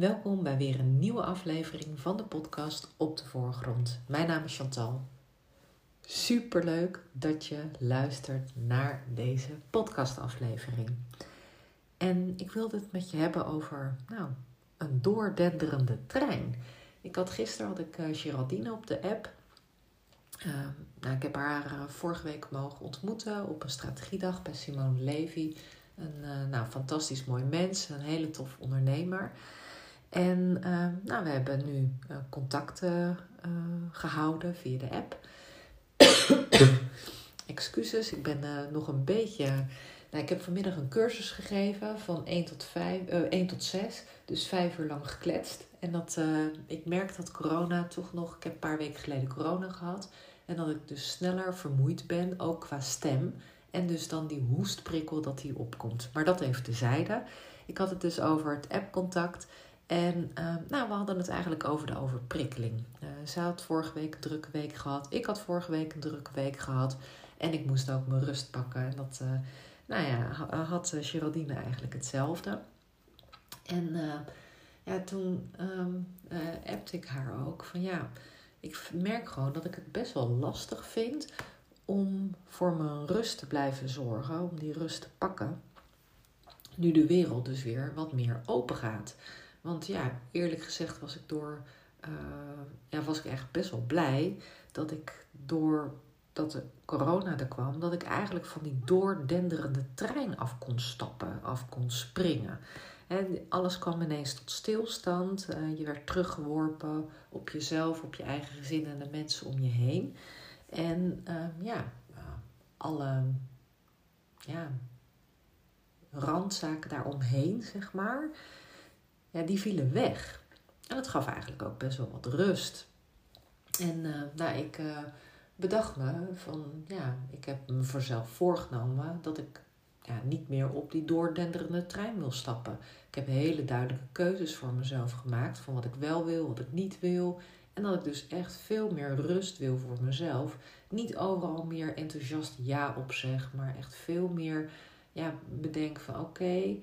Welkom bij weer een nieuwe aflevering van de podcast Op de Voorgrond. Mijn naam is Chantal. Superleuk dat je luistert naar deze podcastaflevering. En ik wilde het met je hebben over nou, een doordenderende trein. Ik had gisteren had ik uh, Geraldine op de app. Uh, nou, ik heb haar uh, vorige week mogen ontmoeten op een strategiedag bij Simone Levy. Een uh, nou, fantastisch mooi mens, een hele tof ondernemer. En nou, we hebben nu contacten gehouden via de app. Excuses, ik ben nog een beetje nou, ik heb vanmiddag een cursus gegeven van 1 tot, 5, uh, 1 tot 6. Dus vijf uur lang gekletst. En dat, uh, ik merk dat corona toch nog... Ik heb een paar weken geleden corona gehad. En dat ik dus sneller vermoeid ben, ook qua stem. En dus dan die hoestprikkel dat die opkomt. Maar dat even tezijde. Ik had het dus over het appcontact. En uh, nou, we hadden het eigenlijk over de overprikkeling. Uh, zij had vorige week een drukke week gehad. Ik had vorige week een drukke week gehad. En ik moest ook mijn rust pakken. En dat... Uh, nou ja, had Geraldine eigenlijk hetzelfde. En ja, toen um, appte ik haar ook van ja, ik merk gewoon dat ik het best wel lastig vind om voor mijn rust te blijven zorgen, om die rust te pakken. Nu de wereld dus weer wat meer open gaat. Want ja, eerlijk gezegd was ik door, uh, ja, was ik echt best wel blij dat ik door dat de corona er kwam, dat ik eigenlijk van die doordenderende trein af kon stappen, af kon springen. En alles kwam ineens tot stilstand. Uh, je werd teruggeworpen op jezelf, op je eigen gezin en de mensen om je heen. En uh, ja, alle ja, randzaken daaromheen, zeg maar, ja, die vielen weg. En dat gaf eigenlijk ook best wel wat rust. En uh, nou, ik bedacht me van ja, ik heb me voor zelf voorgenomen dat ik ja, niet meer op die doordenderende trein wil stappen. Ik heb hele duidelijke keuzes voor mezelf gemaakt van wat ik wel wil, wat ik niet wil. En dat ik dus echt veel meer rust wil voor mezelf. Niet overal meer enthousiast ja op zeg, maar echt veel meer ja, bedenk van oké,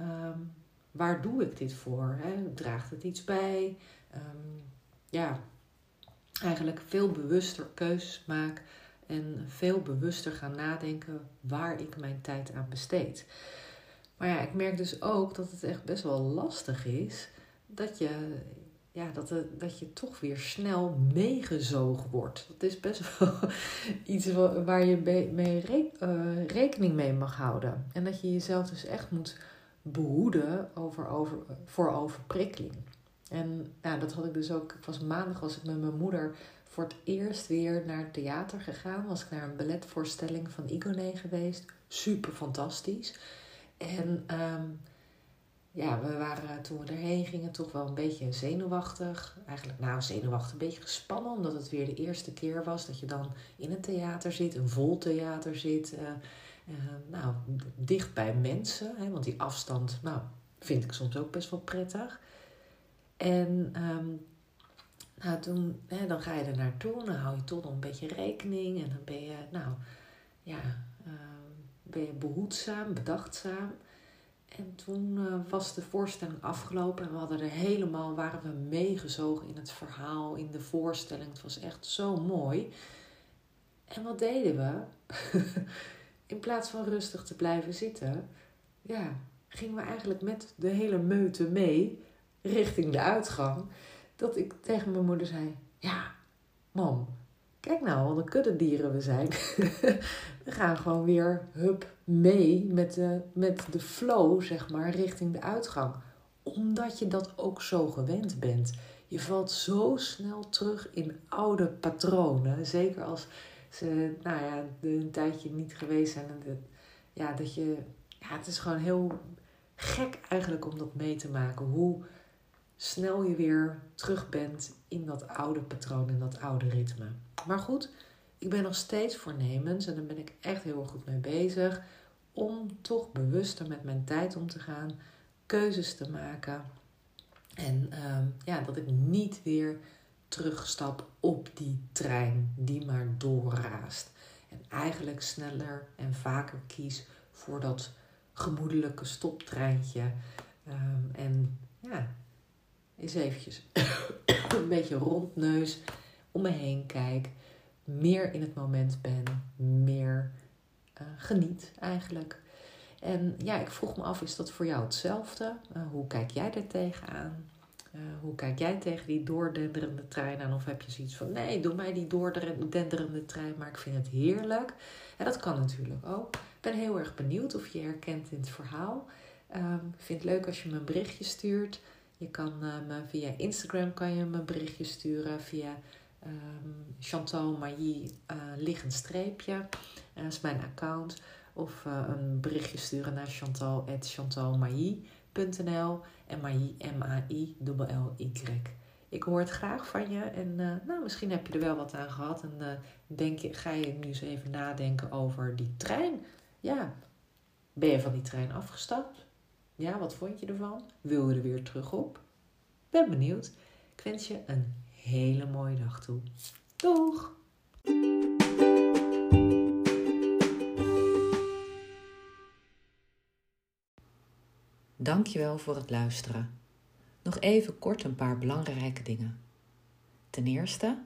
um, waar doe ik dit voor? Hè? Draagt het iets bij? Um, ja, eigenlijk veel bewuster keuzes maak en veel bewuster gaan nadenken waar ik mijn tijd aan besteed. Maar ja, ik merk dus ook dat het echt best wel lastig is dat je, ja, dat, het, dat je toch weer snel meegezogen wordt. Dat is best wel iets waar je mee uh, rekening mee mag houden. En dat je jezelf dus echt moet behoeden over, over, voor overprikkeling. En ja, dat had ik dus ook. Ik was maandag was ik met mijn moeder voor het eerst weer naar het theater gegaan. Was ik naar een balletvoorstelling van Igone geweest. Super fantastisch. En um, ja, we waren toen we erheen gingen toch wel een beetje zenuwachtig. Eigenlijk nou zenuwachtig, een beetje gespannen. Omdat het weer de eerste keer was dat je dan in een theater zit. Een vol theater zit. Uh, uh, nou, dicht bij mensen. Hè, want die afstand, nou, vind ik soms ook best wel prettig. En um, nou, toen, hè, dan ga je er naartoe, dan hou je nog een beetje rekening en dan ben je, nou, ja, uh, ben je behoedzaam, bedachtzaam. En toen uh, was de voorstelling afgelopen en we hadden er helemaal, waren we meegezogen in het verhaal, in de voorstelling. Het was echt zo mooi. En wat deden we? in plaats van rustig te blijven zitten, ja, gingen we eigenlijk met de hele meute mee richting de uitgang. Dat ik tegen mijn moeder zei: Ja, mam, kijk nou, wat een kudde dieren we zijn. we gaan gewoon weer hup mee met de, met de flow, zeg maar, richting de uitgang. Omdat je dat ook zo gewend bent. Je valt zo snel terug in oude patronen. Zeker als ze, nou ja, een tijdje niet geweest zijn. En de, ja, dat je, ja, het is gewoon heel gek eigenlijk om dat mee te maken. Hoe snel je weer terug bent in dat oude patroon, in dat oude ritme. Maar goed, ik ben nog steeds voornemens en daar ben ik echt heel goed mee bezig. Om toch bewuster met mijn tijd om te gaan, keuzes te maken. En uh, ja, dat ik niet weer terugstap op die trein die maar doorraast. En eigenlijk sneller en vaker kies voor dat gemoedelijke stoptreintje. Um, en ja, eens eventjes een beetje rondneus, om me heen kijk, meer in het moment ben, meer uh, geniet eigenlijk. En ja, ik vroeg me af, is dat voor jou hetzelfde? Uh, hoe kijk jij er tegenaan? Uh, hoe kijk jij tegen die doordenderende trein aan? Of heb je zoiets van, nee, doe mij die doordenderende trein, maar ik vind het heerlijk. En dat kan natuurlijk ook. Ik ben heel erg benieuwd of je herkent in het verhaal. Um, ik vind het leuk als je me een berichtje stuurt. Je kan uh, me via Instagram kan je me een berichtje sturen. Via um, Chantal Mailly uh, streepje. Dat is mijn account. Of een berichtje sturen naar en Mailly, M-A-I-L-L-Y. Ik hoor het graag van je en uh, nou, misschien heb je er wel wat aan gehad. En uh, denk je, ga je nu eens even nadenken over die trein. Ja, ben je van die trein afgestapt? Ja, wat vond je ervan? Wil je er weer terug op? Ben benieuwd. Ik wens je een hele mooie dag toe. Doeg! Dankjewel voor het luisteren. Nog even kort een paar belangrijke dingen. Ten eerste,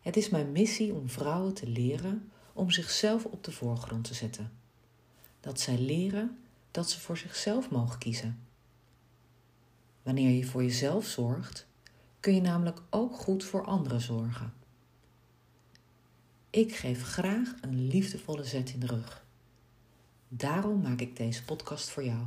het is mijn missie om vrouwen te leren om zichzelf op de voorgrond te zetten. Dat zij leren dat ze voor zichzelf mogen kiezen. Wanneer je voor jezelf zorgt, kun je namelijk ook goed voor anderen zorgen. Ik geef graag een liefdevolle zet in de rug. Daarom maak ik deze podcast voor jou.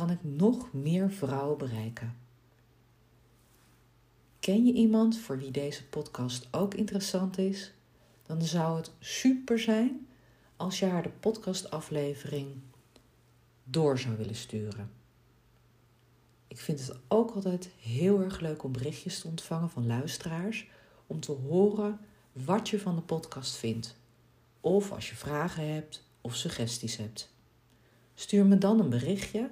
kan ik nog meer vrouwen bereiken. Ken je iemand voor wie deze podcast ook interessant is? Dan zou het super zijn als je haar de podcastaflevering door zou willen sturen. Ik vind het ook altijd heel erg leuk om berichtjes te ontvangen van luisteraars om te horen wat je van de podcast vindt. Of als je vragen hebt of suggesties hebt. Stuur me dan een berichtje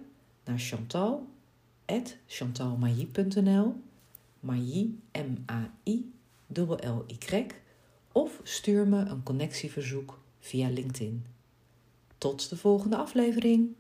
naar Chantal, chantalmailly.nl, Mailly, M-A-I, L-Y, of stuur me een connectieverzoek via LinkedIn. Tot de volgende aflevering!